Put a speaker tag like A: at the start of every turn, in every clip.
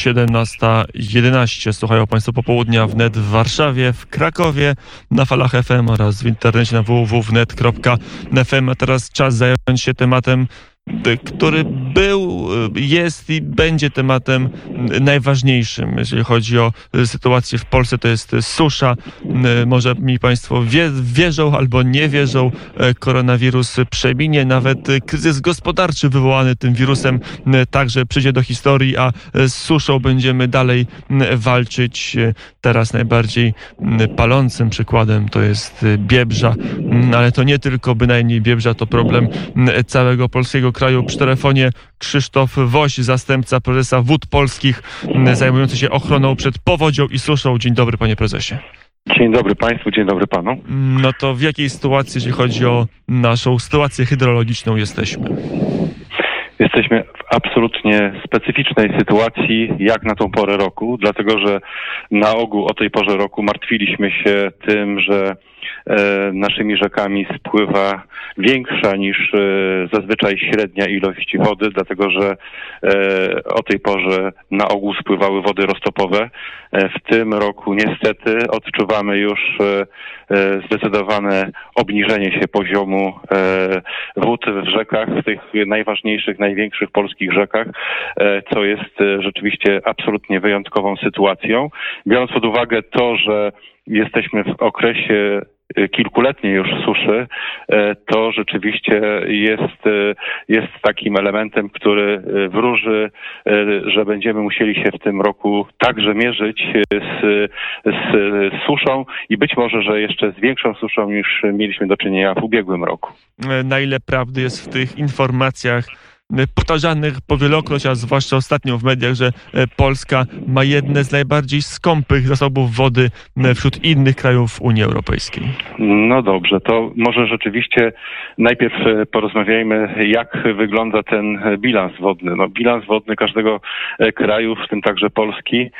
A: 17.11. Słuchają Państwo popołudnia wnet w Warszawie, w Krakowie, na falach FM oraz w internecie na www.net.fm. A teraz czas zająć się tematem który był, jest i będzie tematem najważniejszym, jeżeli chodzi o sytuację w Polsce, to jest susza. Może mi Państwo wierzą albo nie wierzą, koronawirus przeminie, nawet kryzys gospodarczy wywołany tym wirusem także przyjdzie do historii, a z suszą będziemy dalej walczyć. Teraz najbardziej palącym przykładem to jest Biebrza, ale to nie tylko bynajmniej Biebrza, to problem całego polskiego kraju. Przy telefonie Krzysztof Woś, zastępca prezesa Wód Polskich, zajmujący się ochroną przed powodzią i suszą. Dzień dobry, panie prezesie.
B: Dzień dobry Państwu, dzień dobry Panu.
A: No to w jakiej sytuacji, jeśli chodzi o naszą sytuację hydrologiczną, jesteśmy?
B: Jesteśmy w absolutnie specyficznej sytuacji, jak na tą porę roku, dlatego że na ogół o tej porze roku martwiliśmy się tym, że naszymi rzekami spływa większa niż e, zazwyczaj średnia ilość wody, dlatego że e, o tej porze na ogół spływały wody roztopowe. W tym roku niestety odczuwamy już zdecydowane obniżenie się poziomu wód w rzekach, w tych najważniejszych, największych polskich rzekach, co jest rzeczywiście absolutnie wyjątkową sytuacją. Biorąc pod uwagę to, że jesteśmy w okresie Y, kilkuletniej już suszy, y, to rzeczywiście jest, y, jest takim elementem, który wróży, że będziemy musieli się w tym roku także mierzyć z, z suszą i być może, że jeszcze z większą suszą niż mieliśmy do czynienia w ubiegłym roku.
A: Na ile prawdy jest w tych informacjach, powtarzanych powielokroć, a zwłaszcza ostatnio w mediach, że e, Polska ma jedne z najbardziej skąpych zasobów wody e, wśród innych krajów Unii Europejskiej.
B: No dobrze, to może rzeczywiście najpierw e, porozmawiajmy, jak wygląda ten bilans wodny. No, bilans wodny każdego kraju, w tym także Polski,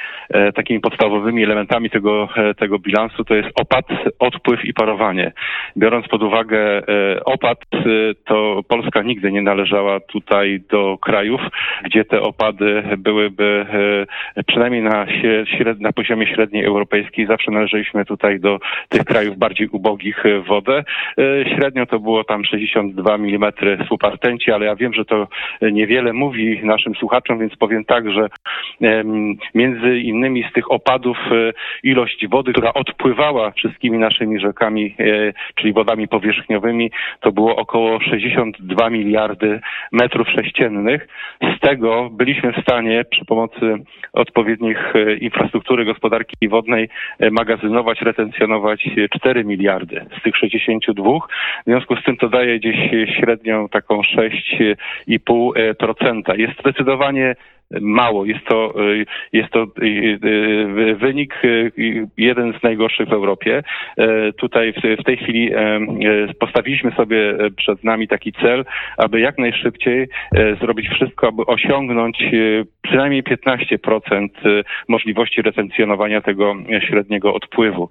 B: takimi podstawowymi elementami tego, tego bilansu to jest opad, odpływ i parowanie. Biorąc pod uwagę opad, to Polska nigdy nie należała tutaj tutaj do krajów, gdzie te opady byłyby e, przynajmniej na, na poziomie średniej europejskiej. Zawsze należeliśmy tutaj do tych krajów bardziej ubogich w wodę. E, średnio to było tam 62 mm słup rtęci, ale ja wiem, że to niewiele mówi naszym słuchaczom, więc powiem tak, że między innymi z tych opadów e, ilość wody, która odpływała wszystkimi naszymi rzekami, czyli wodami powierzchniowymi, to było około 62 miliardy metrów sześciennych. Z tego byliśmy w stanie przy pomocy odpowiednich e, infrastruktury gospodarki wodnej e, magazynować, retencjonować 4 miliardy z tych 62. W związku z tym to daje gdzieś średnią taką 6,5%. Jest zdecydowanie mało. Jest to, y, jest to y, y, wynik jeden z najgorszych w Europie. E, tutaj w tej chwili e, postawiliśmy sobie przed nami taki cel, aby jak najszybciej e, zrobić wszystko, aby osiągnąć przynajmniej 15% możliwości retencjonowania tego średniego odpływu.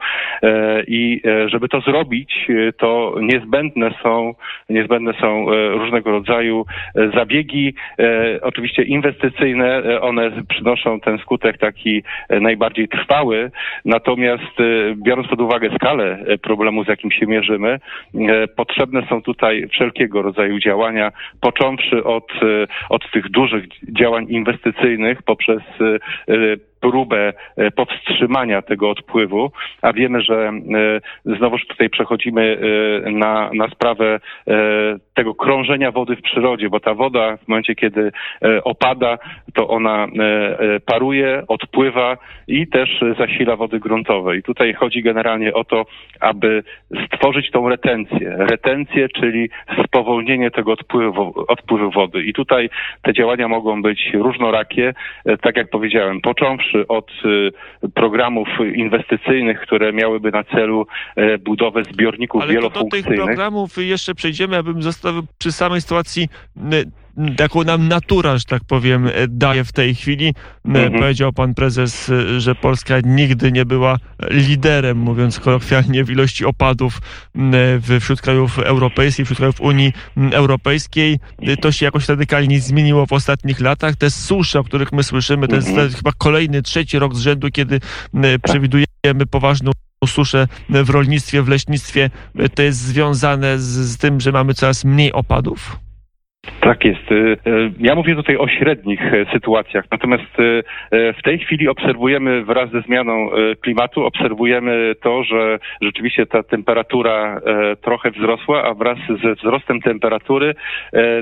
B: I żeby to zrobić, to niezbędne są, niezbędne są różnego rodzaju zabiegi, oczywiście inwestycyjne, E, one przynoszą ten skutek taki e, najbardziej trwały. Natomiast e, biorąc pod uwagę skalę problemu, z jakim się mierzymy, potrzebne są tutaj wszelkiego rodzaju działania, począwszy od, od tych dużych działań inwestycyjnych poprzez próbę e, powstrzymania tego odpływu, a wiemy, że e, znowuż tutaj przechodzimy e, na, na sprawę tego krążenia wody w przyrodzie, bo ta woda w momencie, kiedy opada, to ona paruje, odpływa i też zasila wody gruntowe. I tutaj chodzi generalnie o to, aby stworzyć tą retencję. Retencję, czyli spowolnienie tego odpływu, odpływu wody. I tutaj te działania mogą być różnorakie, tak jak powiedziałem, począwszy od y, programów inwestycyjnych, które miałyby na celu e, budowę zbiorników
A: Ale
B: wielofunkcyjnych.
A: Ale do tych programów jeszcze przejdziemy, abym został przy samej sytuacji jaką nam natura, że tak powiem, daje w tej chwili. Mhm. Powiedział pan prezes, że Polska nigdy nie była liderem, mówiąc kolokwialnie, w ilości opadów wśród krajów europejskich, wśród krajów Unii Europejskiej. To się jakoś radykalnie zmieniło w ostatnich latach. Te susze, o których my słyszymy, to jest mhm. chyba kolejny, trzeci rok z rzędu, kiedy przewidujemy poważną suszę w rolnictwie, w leśnictwie. To jest związane z, z tym, że mamy coraz mniej opadów?
B: Tak jest. E, e, ja mówię tutaj o średnich e, sytuacjach, natomiast w tej chwili obserwujemy wraz ze zmianą klimatu, obserwujemy to, że rzeczywiście ta temperatura trochę wzrosła, a wraz ze wzrostem temperatury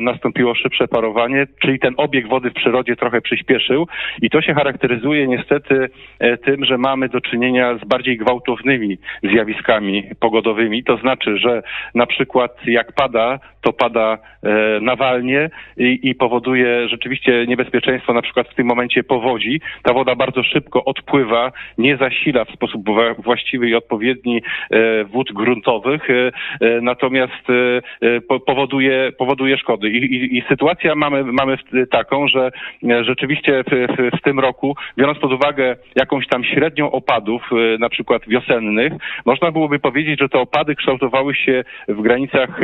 B: nastąpiło szybsze parowanie, czyli ten obieg wody w przyrodzie trochę przyspieszył i to się charakteryzuje niestety tym, że mamy do czynienia z bardziej gwałtownymi zjawiskami pogodowymi. To znaczy, że na przykład jak pada, to pada i, i powoduje rzeczywiście niebezpieczeństwo na przykład w tym momencie powodzi. Ta woda bardzo szybko odpływa, nie zasila w sposób właściwy i odpowiedni e, wód gruntowych, e, e, natomiast powoduje, powoduje szkody. I, i, i sytuacja mamy, mamy taką, że rzeczywiście w, w, w tym roku, biorąc pod uwagę jakąś tam średnią opadów, na przykład wiosennych, można byłoby powiedzieć, że te opady kształtowały się w granicach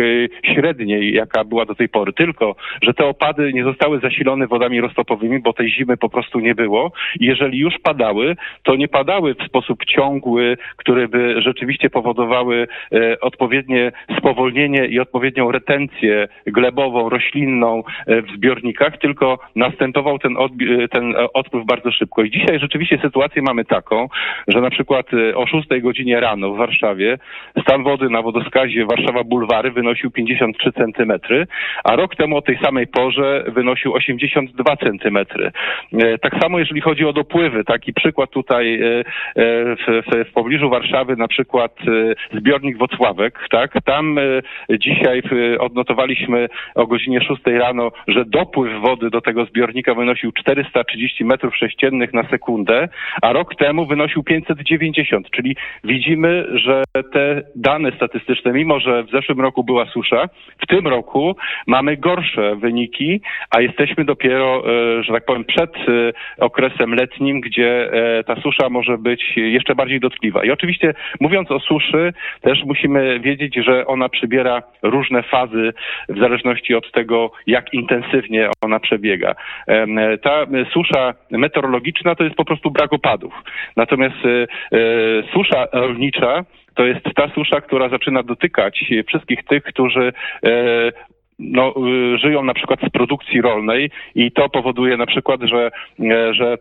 B: średniej, jaka była do tej pory. Tylko że te opady nie zostały zasilone wodami roztopowymi, bo tej zimy po prostu nie było. I jeżeli już padały, to nie padały w sposób ciągły, który by rzeczywiście powodowały e, odpowiednie spowolnienie i odpowiednią retencję glebową, roślinną e, w zbiornikach, tylko następował ten, odbi- e, ten odpływ bardzo szybko. I dzisiaj rzeczywiście sytuację mamy taką, że na przykład o 6 godzinie rano w Warszawie stan wody na wodoskazie Warszawa Bulwary wynosił 53 centymetry, a rok temu tej samej porze wynosił 82 centymetry. E, tak samo jeżeli chodzi o dopływy, taki przykład tutaj e, e, w, w, w pobliżu Warszawy, na przykład zbiornik Wocławek, tak? Tam dzisiaj odnotowaliśmy o godzinie 6 rano, że dopływ wody do tego zbiornika wynosił 430 metrów sześciennych na sekundę, a rok temu wynosił 590, czyli widzimy, że te dane statystyczne, mimo że w zeszłym roku była susza, w tym roku mamy gorsze gorsze wyniki, a jesteśmy dopiero, e, że tak powiem, przed e, okresem letnim, gdzie e, ta susza może być jeszcze bardziej dotkliwa. I oczywiście mówiąc o suszy, też musimy wiedzieć, że ona przybiera różne fazy w zależności od tego, jak intensywnie ona przebiega. Ta susza meteorologiczna to jest po prostu brak opadów. Natomiast susza rolnicza to jest ta susza, która zaczyna dotykać wszystkich tych, którzy no, y, żyją na przykład z produkcji rolnej i to powoduje na przykład, że, e, że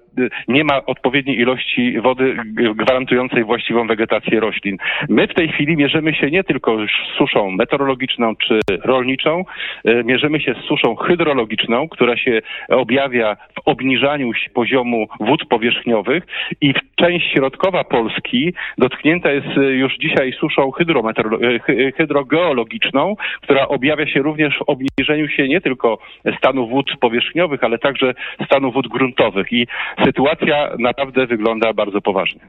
B: nie ma odpowiedniej ilości wody gwarantującej właściwą wegetację roślin. My w tej chwili mierzymy się nie tylko z suszą meteorologiczną czy rolniczą, e, mierzymy się z suszą hydrologiczną, która się objawia w obniżaniu poziomu wód powierzchniowych i część środkowa Polski dotknięta jest już dzisiaj suszą hydrogeologiczną, która objawia się również obniżeniu się nie tylko stanu wód powierzchniowych, ale także stanu wód gruntowych i sytuacja naprawdę wygląda bardzo poważnie.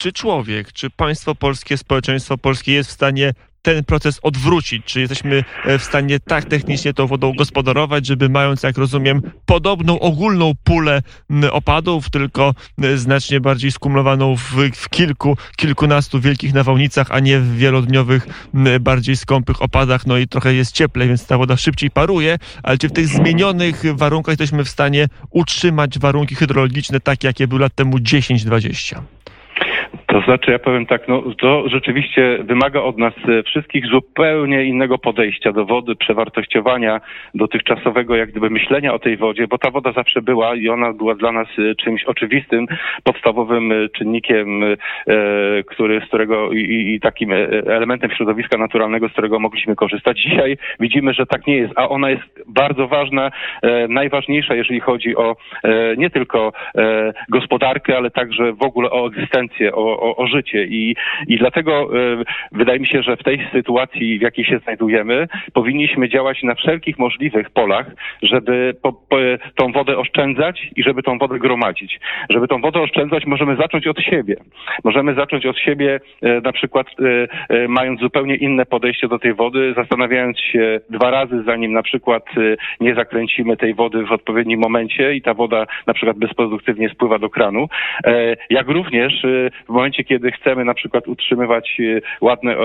A: Czy człowiek, czy państwo polskie, społeczeństwo polskie jest w stanie ten proces odwrócić? Czy jesteśmy e, w stanie tak technicznie tą wodą gospodarować, żeby mając, jak rozumiem, podobną ogólną pulę opadów, tylko znacznie bardziej skumulowaną w, w kilku, kilkunastu wielkich nawałnicach, a nie w wielodniowych, bardziej skąpych opadach, no i trochę jest cieplej, więc ta woda szybciej paruje, ale czy w tych zmienionych warunkach jesteśmy w stanie utrzymać warunki hydrologiczne takie, jakie były lat temu 10-20?
B: To znaczy, ja powiem tak, no to rzeczywiście wymaga od nas e, wszystkich zupełnie innego podejścia do wody, przewartościowania dotychczasowego jak gdyby myślenia o tej wodzie, bo ta woda zawsze była i ona była dla nas e, czymś oczywistym, podstawowym e, czynnikiem, który, z którego i, i takim elementem środowiska naturalnego, z którego mogliśmy korzystać. Dzisiaj widzimy, że tak nie jest, a ona jest bardzo ważna, najważniejsza, jeżeli chodzi o nie tylko gospodarkę, ale także w ogóle o egzystencję, o, o, o życie i, i dlatego wydaje mi się, że w tej sytuacji, w jakiej się znajdujemy, powinniśmy działać na wszelkich możliwych polach, żeby po, po, tą wodę oszczędzać i żeby tą wodę gromadzić. Żeby tą wodę oszczędzać, możemy zacząć od siebie. Możemy zacząć od siebie, na przykład mając zupełnie inne podejście do tej wody, zastanawiając się dwa razy, zanim na przykład nie zakręcimy tej wody w odpowiednim momencie i ta woda na przykład bezproduktywnie spływa do kranu. E, jak również e, w momencie, kiedy chcemy na przykład utrzymywać e, ładne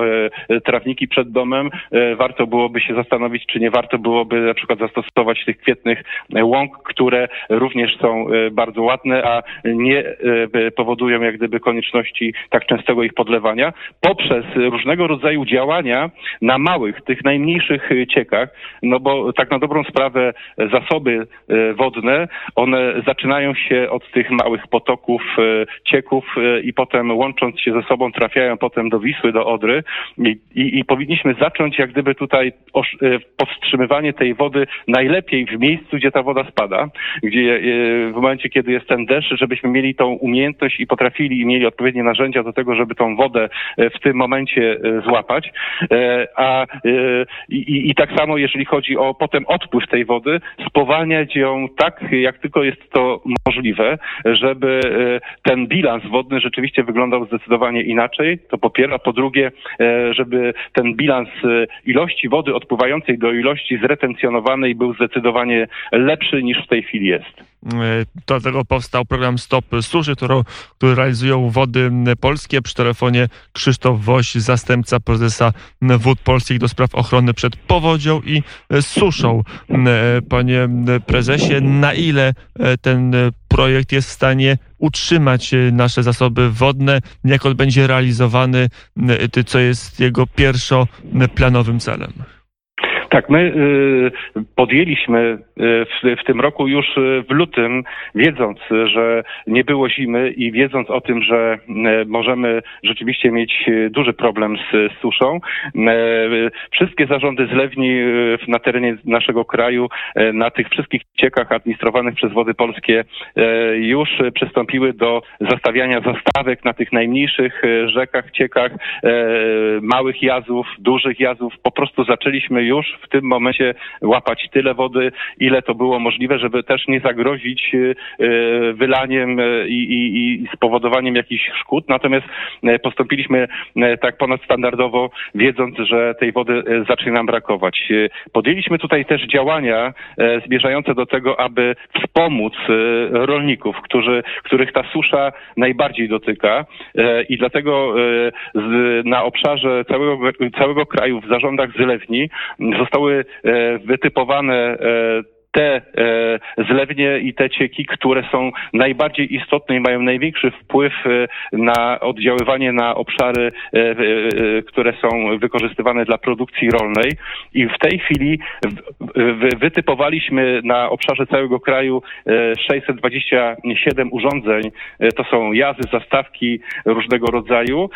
B: trawniki przed domem, warto byłoby się zastanowić, czy nie warto byłoby na przykład zastosować tych kwietnych łąk, które również są bardzo ładne, a nie powodują jak gdyby konieczności tak częstego ich podlewania, poprzez różnego rodzaju działania na małych, tych najmniejszych ciekach, no bo tak na dobrą sprawę zasoby wodne, one zaczynają się od tych małych potoków, e, cieków e, i potem łącząc się ze sobą trafiają potem do Wisły, do Odry i, i, i powinniśmy zacząć jak gdyby tutaj e, powstrzymywanie tej wody najlepiej w miejscu, gdzie ta woda spada, gdzie w momencie, kiedy jest ten deszcz, żebyśmy mieli tą umiejętność i potrafili i mieli odpowiednie narzędzia do tego, żeby tą wodę w tym momencie złapać. A i, i tak samo, jeżeli chodzi o potem odpływ tej wody, spowalniać ją tak, jak tylko jest to możliwe, żeby e, ten bilans wodny rzeczywiście wyglądał zdecydowanie inaczej. To po pierwsze, a po drugie, e, żeby ten bilans e, ilości wody odpływającej do ilości zretencjonowanej był zdecydowanie lepszy niż w tej chwili jest.
A: Dlatego powstał program Stop Suszy, który, który realizują Wody Polskie. Przy telefonie Krzysztof Woś, zastępca prezesa Wód Polskich do spraw ochrony przed powodzią i suszą. Panie prezesie, na ile ten projekt jest w stanie utrzymać nasze zasoby wodne, jak on będzie realizowany, co jest jego pierwszoplanowym celem?
B: Tak, my y, podjęliśmy y, w, w, tym roku już y, w lutym, wiedząc, że nie było zimy i wiedząc o tym, że możemy rzeczywiście mieć duży problem z, suszą, wszystkie zarządy zlewni na terenie naszego kraju, na tych wszystkich ciekach administrowanych przez Wody Polskie już przystąpiły do zastawiania zastawek na tych najmniejszych rzekach, ciekach, małych jazów, dużych jazów. Po prostu zaczęliśmy już w tym momencie łapać tyle wody, ile to było możliwe, żeby też nie zagrozić y, y, wylaniem y, i, i, i spowodowaniem jakichś szkód. Natomiast postąpiliśmy tak ponadstandardowo, wiedząc, że tej wody zacznie nam brakować. Podjęliśmy tutaj też działania zmierzające do tego, aby wspomóc rolników, którzy, których ta susza najbardziej dotyka i dlatego na obszarze całego, całego kraju w zarządach zlewni zostały e, wytypowane e, te e, zlewnie i te cieki, które są najbardziej istotne i mają największy wpływ e, na oddziaływanie na obszary, e, które są wykorzystywane dla produkcji rolnej. I w tej chwili wytypowaliśmy na obszarze całego kraju 627 urządzeń. To są jazy, zastawki różnego rodzaju,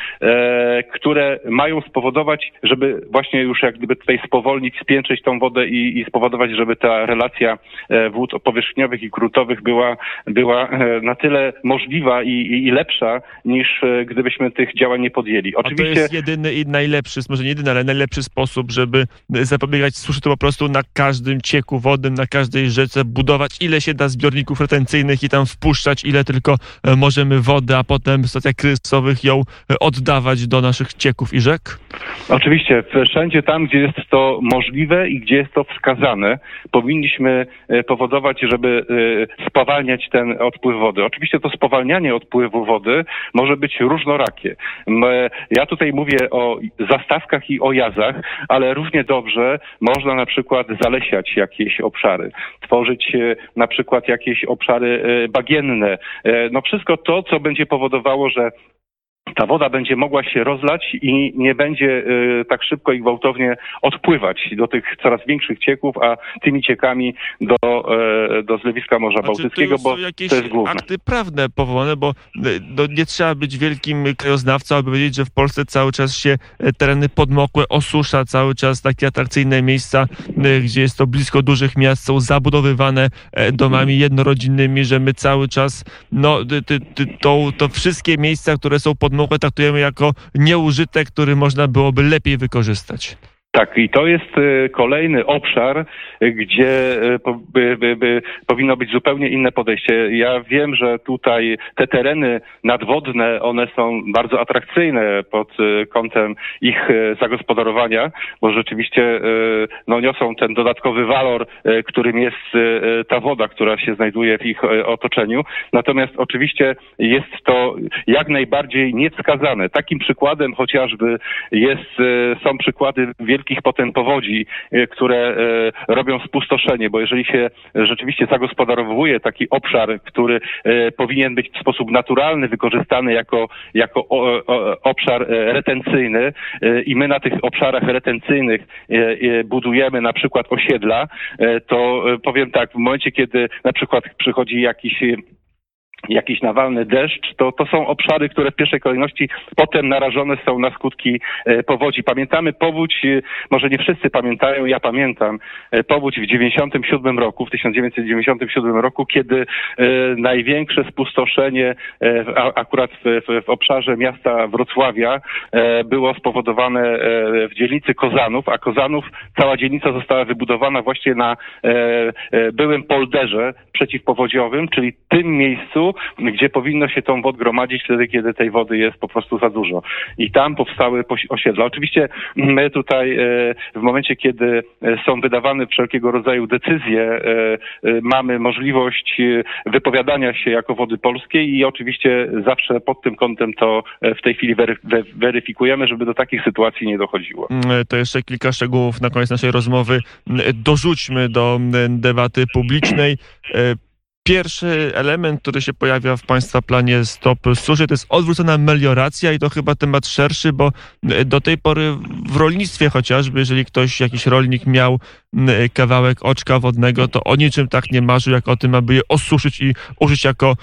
B: które mają spowodować, żeby właśnie już jak gdyby tutaj spowolnić, spięczyć tą wodę i, i spowodować, żeby ta relacja E, wód powierzchniowych i grutowych była, była e, na tyle możliwa i, i lepsza, niż e, gdybyśmy tych działań nie podjęli.
A: Oczywiście... A to jest jedyny i najlepszy, może nie jedyny, ale najlepszy sposób, żeby zapobiegać suszy, to po prostu na każdym cieku wodnym, na każdej rzece budować ile się da zbiorników retencyjnych i tam wpuszczać, ile tylko możemy wody, a potem w stacjach kryzysowych ją oddawać do naszych cieków i rzek?
B: Oczywiście, wszędzie tam, gdzie jest to możliwe i gdzie jest to wskazane, powinniśmy E, powodować, żeby e, spowalniać ten odpływ wody. Oczywiście to spowalnianie odpływu wody może być różnorakie. Ja tutaj mówię o zastawkach i o jazach, ale równie dobrze można na przykład zalesiać jakieś obszary, tworzyć e, na przykład jakieś obszary bagienne. No wszystko to, co będzie powodowało, że ta woda będzie mogła się rozlać i nie będzie y, tak szybko i gwałtownie odpływać do tych coraz większych cieków, a tymi ciekami do, y, do zlewiska Morza Bałtyckiego, bo to jest główne.
A: akty prawne powołane, bo y, no, nie trzeba być wielkim krajoznawcą, aby wiedzieć, że w Polsce cały czas się tereny podmokłe osusza, cały czas takie atrakcyjne miejsca, gdzie jest to blisko dużych miast, są zabudowywane domami jednorodzinnymi, że my cały czas, no, to, to wszystkie miejsca, które są podmokłe, Mokłę traktujemy jako nieużytek, który można byłoby lepiej wykorzystać.
B: Tak, i to jest e, kolejny obszar, gdzie e, by, by, by, powinno być zupełnie inne podejście. Ja wiem, że tutaj te tereny nadwodne, one są bardzo atrakcyjne pod e, kątem ich zagospodarowania, bo rzeczywiście no, niosą ten dodatkowy walor, którym jest ta woda, która się znajduje w ich otoczeniu. Natomiast oczywiście jest to jak najbardziej niewskazane. Takim przykładem chociażby jest, są przykłady wielkich wielkich potem powodzi, e, które e, robią spustoszenie, bo jeżeli się rzeczywiście zagospodarowuje taki obszar, który e, powinien być w sposób naturalny wykorzystany jako, jako obszar retencyjny i my na tych obszarach retencyjnych budujemy na przykład osiedla, to powiem tak, w momencie, kiedy na przykład przychodzi jakiś jakiś nawalny deszcz, to, to są obszary, które w pierwszej kolejności potem narażone są na skutki e, powodzi. Pamiętamy powódź, e, może nie wszyscy pamiętają, ja pamiętam, e, powódź w 97 roku, w 1997 roku, kiedy największe spustoszenie akurat w, w, w obszarze miasta Wrocławia było spowodowane w dzielnicy Kozanów, a Kozanów, cała dzielnica została wybudowana właśnie na byłym polderze przeciwpowodziowym, czyli tym miejscu, gdzie powinno się tą wodę gromadzić wtedy, kiedy tej wody jest po prostu za dużo. I tam powstały osiedla. Oczywiście my tutaj e, w momencie, kiedy e, są wydawane wszelkiego rodzaju decyzje, e, mamy możliwość wypowiadania się jako wody polskiej i oczywiście zawsze pod tym kątem to w tej chwili weryfikujemy, żeby do takich sytuacji nie dochodziło.
A: Mm, to jeszcze kilka szczegółów na koniec naszej rozmowy. Mm, dorzućmy do mm, debaty publicznej. Pierwszy element, który się pojawia w Państwa planie Stop Suszy, to jest odwrócona melioracja i to chyba temat szerszy, bo do tej pory w rolnictwie chociażby, jeżeli ktoś, jakiś rolnik miał kawałek oczka wodnego, to o niczym tak nie marzył, jak o tym, aby je osuszyć i użyć jako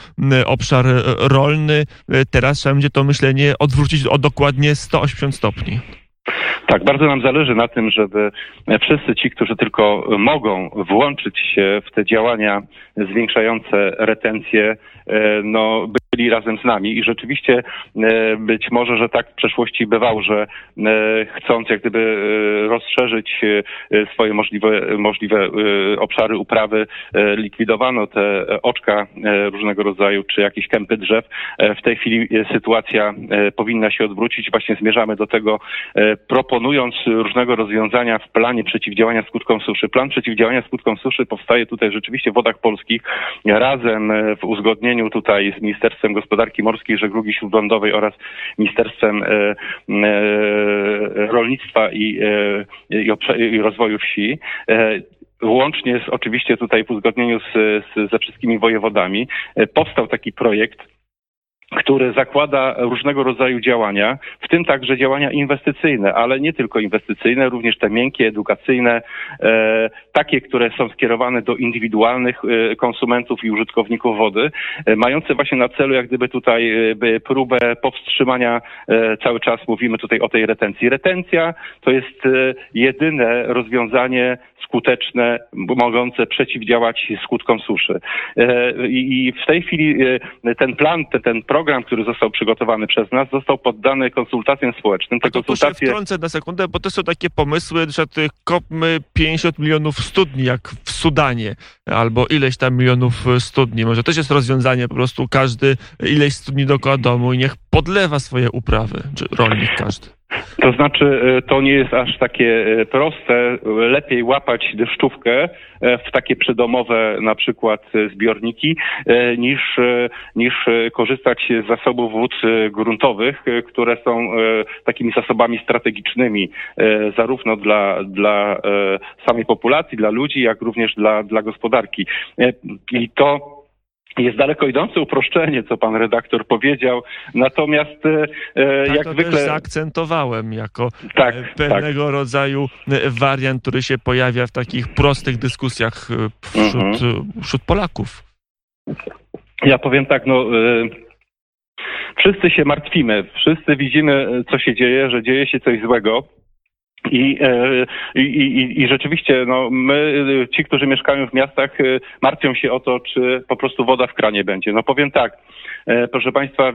A: obszar rolny. Teraz trzeba będzie to myślenie odwrócić o dokładnie 180 stopni.
B: Tak, bardzo nam zależy na tym, żeby wszyscy ci, którzy tylko mogą włączyć się w te działania zwiększające retencję, no, byli razem z nami i rzeczywiście e, być może, że tak w przeszłości bywało, że e, chcąc jak gdyby rozszerzyć swoje możliwe, możliwe obszary uprawy, likwidowano te oczka różnego rodzaju, czy jakieś kępy drzew. W tej chwili sytuacja powinna się odwrócić. Właśnie zmierzamy do tego proponując różnego rozwiązania w planie przeciwdziałania skutkom suszy. Plan przeciwdziałania skutkom suszy powstaje tutaj rzeczywiście w wodach polskich razem w uzgodnieniu tutaj z Ministerstwem Gospodarki Morskiej Żeglugi Śródlądowej oraz Ministerstwem e, e, Rolnictwa i, e, i Rozwoju Wsi łącznie z, oczywiście tutaj w uzgodnieniu z, z, ze wszystkimi wojewodami, powstał taki projekt który zakłada różnego rodzaju działania, w tym także działania inwestycyjne, ale nie tylko inwestycyjne, również te miękkie, edukacyjne, e, takie, które są skierowane do indywidualnych e, konsumentów i użytkowników wody, e, mające właśnie na celu jak gdyby tutaj e, próbę powstrzymania, e, cały czas mówimy tutaj o tej retencji. Retencja to jest e, jedyne rozwiązanie skuteczne, mogące przeciwdziałać skutkom suszy. I w tej chwili ten plan, ten program, który został przygotowany przez nas, został poddany konsultacjom społecznym.
A: Te konsultacje... wtrącę na sekundę, bo to są takie pomysły, że kopmy 50 milionów studni, jak w Sudanie, albo ileś tam milionów studni. Może też jest rozwiązanie, po prostu każdy ileś studni dookoła domu i niech podlewa swoje uprawy, czy rolnik każdy.
B: To znaczy, e, to nie jest aż takie e, proste. Lepiej łapać deszczówkę e, w takie przydomowe na przykład zbiorniki, niż, niż korzystać z zasobów wód gruntowych, które są takimi zasobami strategicznymi zarówno dla, dla samej populacji, dla ludzi, jak również dla, dla gospodarki. I to jest daleko idące uproszczenie, co pan redaktor powiedział, natomiast e,
A: e tak jak to zwykle... Też zaakcentowałem jako e, tak, pewnego tak. rodzaju e, wariant, który się pojawia w takich prostych dyskusjach wśród, mhm. wśród Polaków.
B: Ja powiem tak, no... Wszyscy się martwimy, wszyscy widzimy, co się dzieje, że dzieje się coś złego. E, I, i, I rzeczywiście, no, my, ci, którzy mieszkają w miastach, e, martwią się o to, czy po prostu woda w kranie będzie. No powiem tak, proszę Państwa,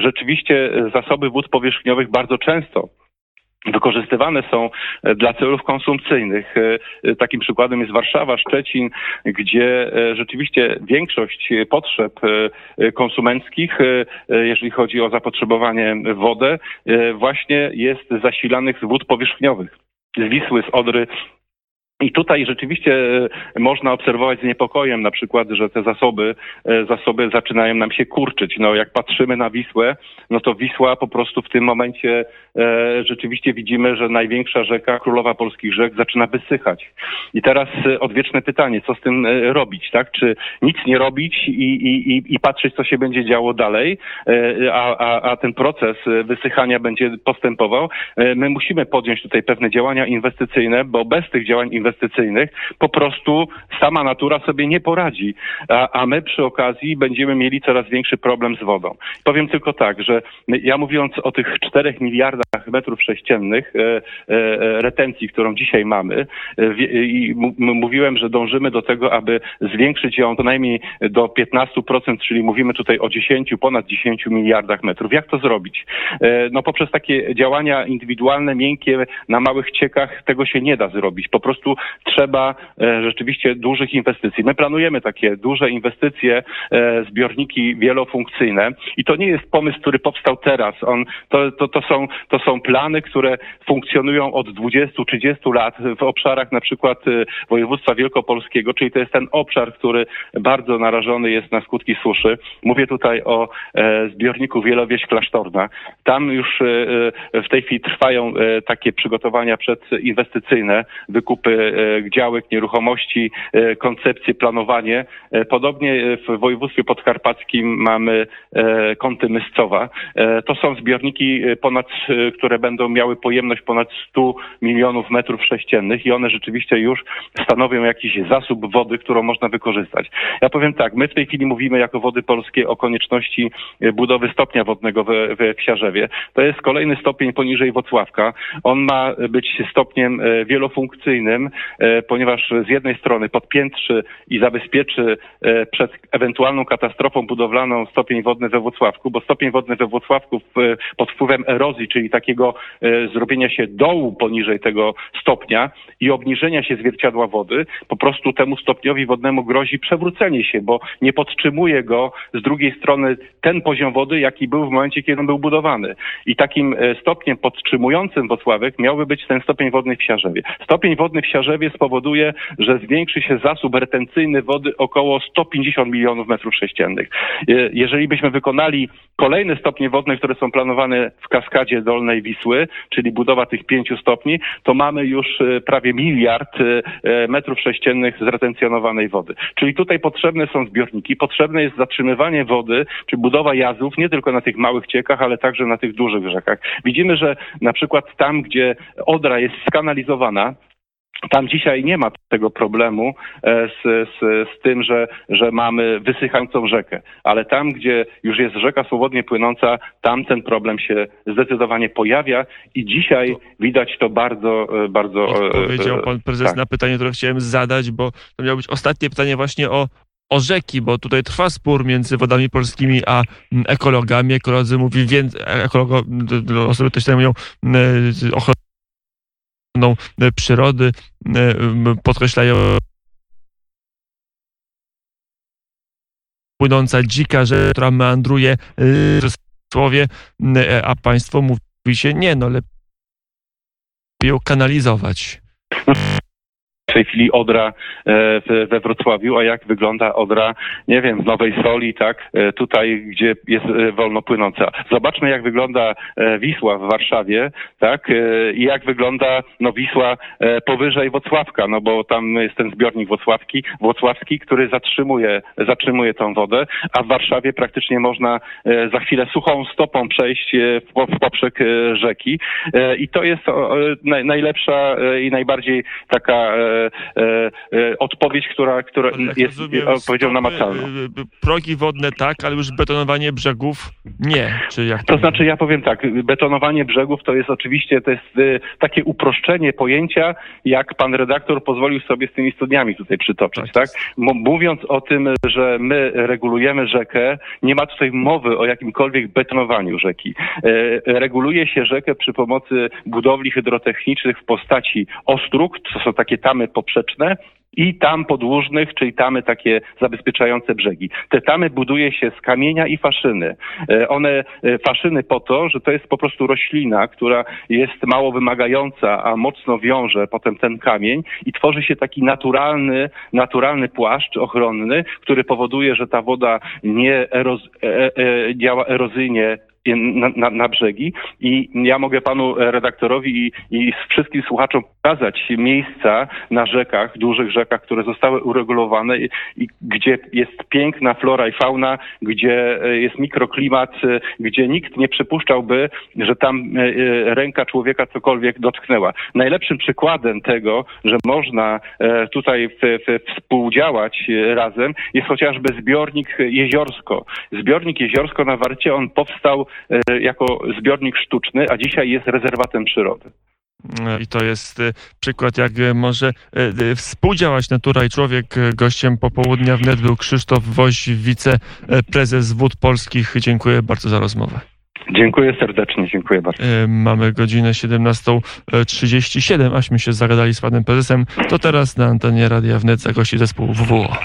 B: rzeczywiście zasoby wód powierzchniowych bardzo często wykorzystywane są e, dla celów konsumpcyjnych. E, e, takim przykładem jest Warszawa, Szczecin, gdzie rzeczywiście większość potrzeb konsumenckich, jeżeli chodzi o zapotrzebowanie w wodę, właśnie jest zasilanych z wód powierzchniowych z Wisły, z Odry, i tutaj rzeczywiście e, można obserwować z niepokojem na przykład, że te zasoby, e, zasoby zaczynają nam się kurczyć. No jak patrzymy na Wisłę, no to Wisła po prostu w tym momencie e, rzeczywiście widzimy, że największa rzeka, królowa polskich rzek zaczyna wysychać. I teraz e, odwieczne pytanie, co z tym robić, tak? Czy nic nie robić i, i, i patrzeć, co się będzie działo dalej, e, a, a, ten proces wysychania będzie postępował. E, my musimy podjąć tutaj pewne działania inwestycyjne, bo bez tych działań inwestycyjnych inwestycyjnych, po prostu sama natura sobie nie poradzi, a, a my przy okazji będziemy mieli coraz większy problem z wodą. Powiem tylko tak, że ja mówiąc o tych 4 miliardach metrów sześciennych e, e, e, retencji, którą dzisiaj mamy e, i mówiłem, że dążymy do tego, aby zwiększyć ją co najmniej do 15%, czyli mówimy tutaj o 10, ponad 10 miliardach metrów. Jak to zrobić? E, no poprzez takie działania indywidualne, miękkie, na małych ciekach tego się nie da zrobić. Po prostu trzeba e, rzeczywiście dużych inwestycji. My planujemy takie duże inwestycje, e, zbiorniki wielofunkcyjne i to nie jest pomysł, który powstał teraz. On, to, to, to, są, to są plany, które funkcjonują od 20-30 lat w obszarach na przykład e, województwa wielkopolskiego, czyli to jest ten obszar, który bardzo narażony jest na skutki suszy. Mówię tutaj o zbiorniku Wielowieś Klasztorna. Tam już w tej chwili trwają takie przygotowania przedinwestycyjne, wykupy działek, nieruchomości, e, koncepcje, planowanie. E, podobnie w województwie podkarpackim mamy kąty Myscowa. To są zbiorniki ponad, które będą miały pojemność ponad 100 milionów metrów sześciennych i one rzeczywiście już stanowią jakiś zasób wody, którą można wykorzystać. Ja powiem tak, my w tej chwili mówimy jako Wody Polskie o konieczności budowy stopnia wodnego we, we Ksiarzewie. To jest kolejny stopień poniżej Wocławka. On ma być stopniem wielofunkcyjnym, E, ponieważ z jednej strony podpiętrzy i zabezpieczy e, przed ewentualną katastrofą budowlaną stopień wodny we Włocławku, bo stopień wodny we Włocławku pod wpływem erozji, czyli takiego e, zrobienia się dołu poniżej tego stopnia i obniżenia się zwierciadła wody, po prostu temu stopniowi wodnemu grozi przewrócenie się, bo nie podtrzymuje go z drugiej strony ten poziom wody, jaki był w momencie, kiedy on był budowany. I takim stopniem podtrzymującym Włocławek miałby być ten stopień wodny w Siarzewie. Stopień wodny w Siarzewie spowoduje, że zwiększy się zasób retencyjny wody około 150 milionów metrów sześciennych. E, jeżeli byśmy wykonali kolejne stopnie wodne, które są planowane w kaskadzie Dolnej Wisły, czyli budowa tych pięciu stopni, to mamy już e, prawie miliard e, metrów sześciennych zretencjonowanej wody. Czyli tutaj potrzebne są zbiorniki, potrzebne jest zatrzymywanie wody, czy budowa jazów nie tylko na tych małych ciekach, ale także na tych dużych rzekach. Widzimy, że na przykład tam, gdzie Odra jest skanalizowana, tam dzisiaj nie ma tego problemu e, z, z, z, tym, że, że mamy wysychającą rzekę, ale tam, gdzie już jest rzeka swobodnie płynąca, tam ten problem się zdecydowanie pojawia i dzisiaj widać to bardzo, e, bardzo.
A: E, powiedział pan prezes tak. na pytanie, które chciałem zadać, bo to miało być ostatnie pytanie właśnie o, o rzeki, bo tutaj trwa spór między wodami polskimi a ekologami. Ekolodzy mówi więcej, ekologo, osoby, które się zajmują E, przyrody, e, podkreślają płynąca dzika rzecz, która meandruje w słowie, e, a państwo mówi się nie, no lepiej ją kanalizować
B: w tej chwili Odra e, we Wrocławiu, a jak wygląda Odra, nie wiem, w Nowej Soli, tak, e, tutaj, gdzie jest e, wolno płynąca. Zobaczmy, jak wygląda Wisła w Warszawie, tak, i jak wygląda, no, Wisła powyżej Wocławka, no, bo tam jest ten zbiornik Wocławki, Włocławski, który zatrzymuje, zatrzymuje tą wodę, a w Warszawie praktycznie można za chwilę suchą stopą przejść w poprzek rzeki i to jest najlepsza i najbardziej taka odpowiedź, która, która
A: jak
B: jest
A: rozumiem,
B: odpowiedzią namacalną.
A: y, Progi wodne tak, ale już betonowanie brzegów nie. Czy jak
B: To znaczy, ja powiem tak, betonowanie brzegów to jest oczywiście to jest takie uproszczenie pojęcia, jak pan redaktor pozwolił sobie z tymi studniami tutaj przytoczyć,
A: Tak
B: tak? Mówiąc o tym, że my regulujemy rzekę, nie ma tutaj mowy o jakimkolwiek betonowaniu rzeki. E, Reguluje się rzekę przy pomocy budowli hydrotechnicznych w postaci ostróg, to są takie tamy poprzeczne, i tam podłużnych, czyli tamy takie zabezpieczające brzegi. Te tamy buduje się z kamienia i faszyny. E, One, e, faszyny po to, że to jest po prostu roślina, która jest mało wymagająca, a mocno wiąże potem ten kamień i tworzy się taki naturalny, naturalny płaszcz ochronny, który powoduje, że ta woda nie eroz, e, e, działa erozyjnie na, na, na brzegi i ja mogę panu redaktorowi i, i wszystkim słuchaczom pokazać miejsca na rzekach, dużych rzekach, które zostały uregulowane i, i gdzie jest piękna flora i fauna, gdzie e, jest mikroklimat, e, gdzie nikt nie przypuszczałby, że tam e, e, ręka człowieka cokolwiek dotknęła. Najlepszym przykładem tego, że można e, tutaj współdziałać e, razem jest chociażby zbiornik Jeziorsko. Zbiornik Jeziorsko na Warcie, on powstał e, jako zbiornik sztuczny, a dzisiaj jest rezerwatem przyrody.
A: I to jest y, przykład, jak y, może y, y, współdziałać natura i człowiek. Y, Gościem popołudnia wnet był Krzysztof Woś, wiceprezes Wód Polskich. Dziękuję bardzo za rozmowę.
B: Dziękuję serdecznie, dziękuję bardzo.
A: Y, Mamy godzinę 17.37, aśmy się zagadali z panem prezesem. To teraz na antenie Radia Wnet zagości zespół WWO.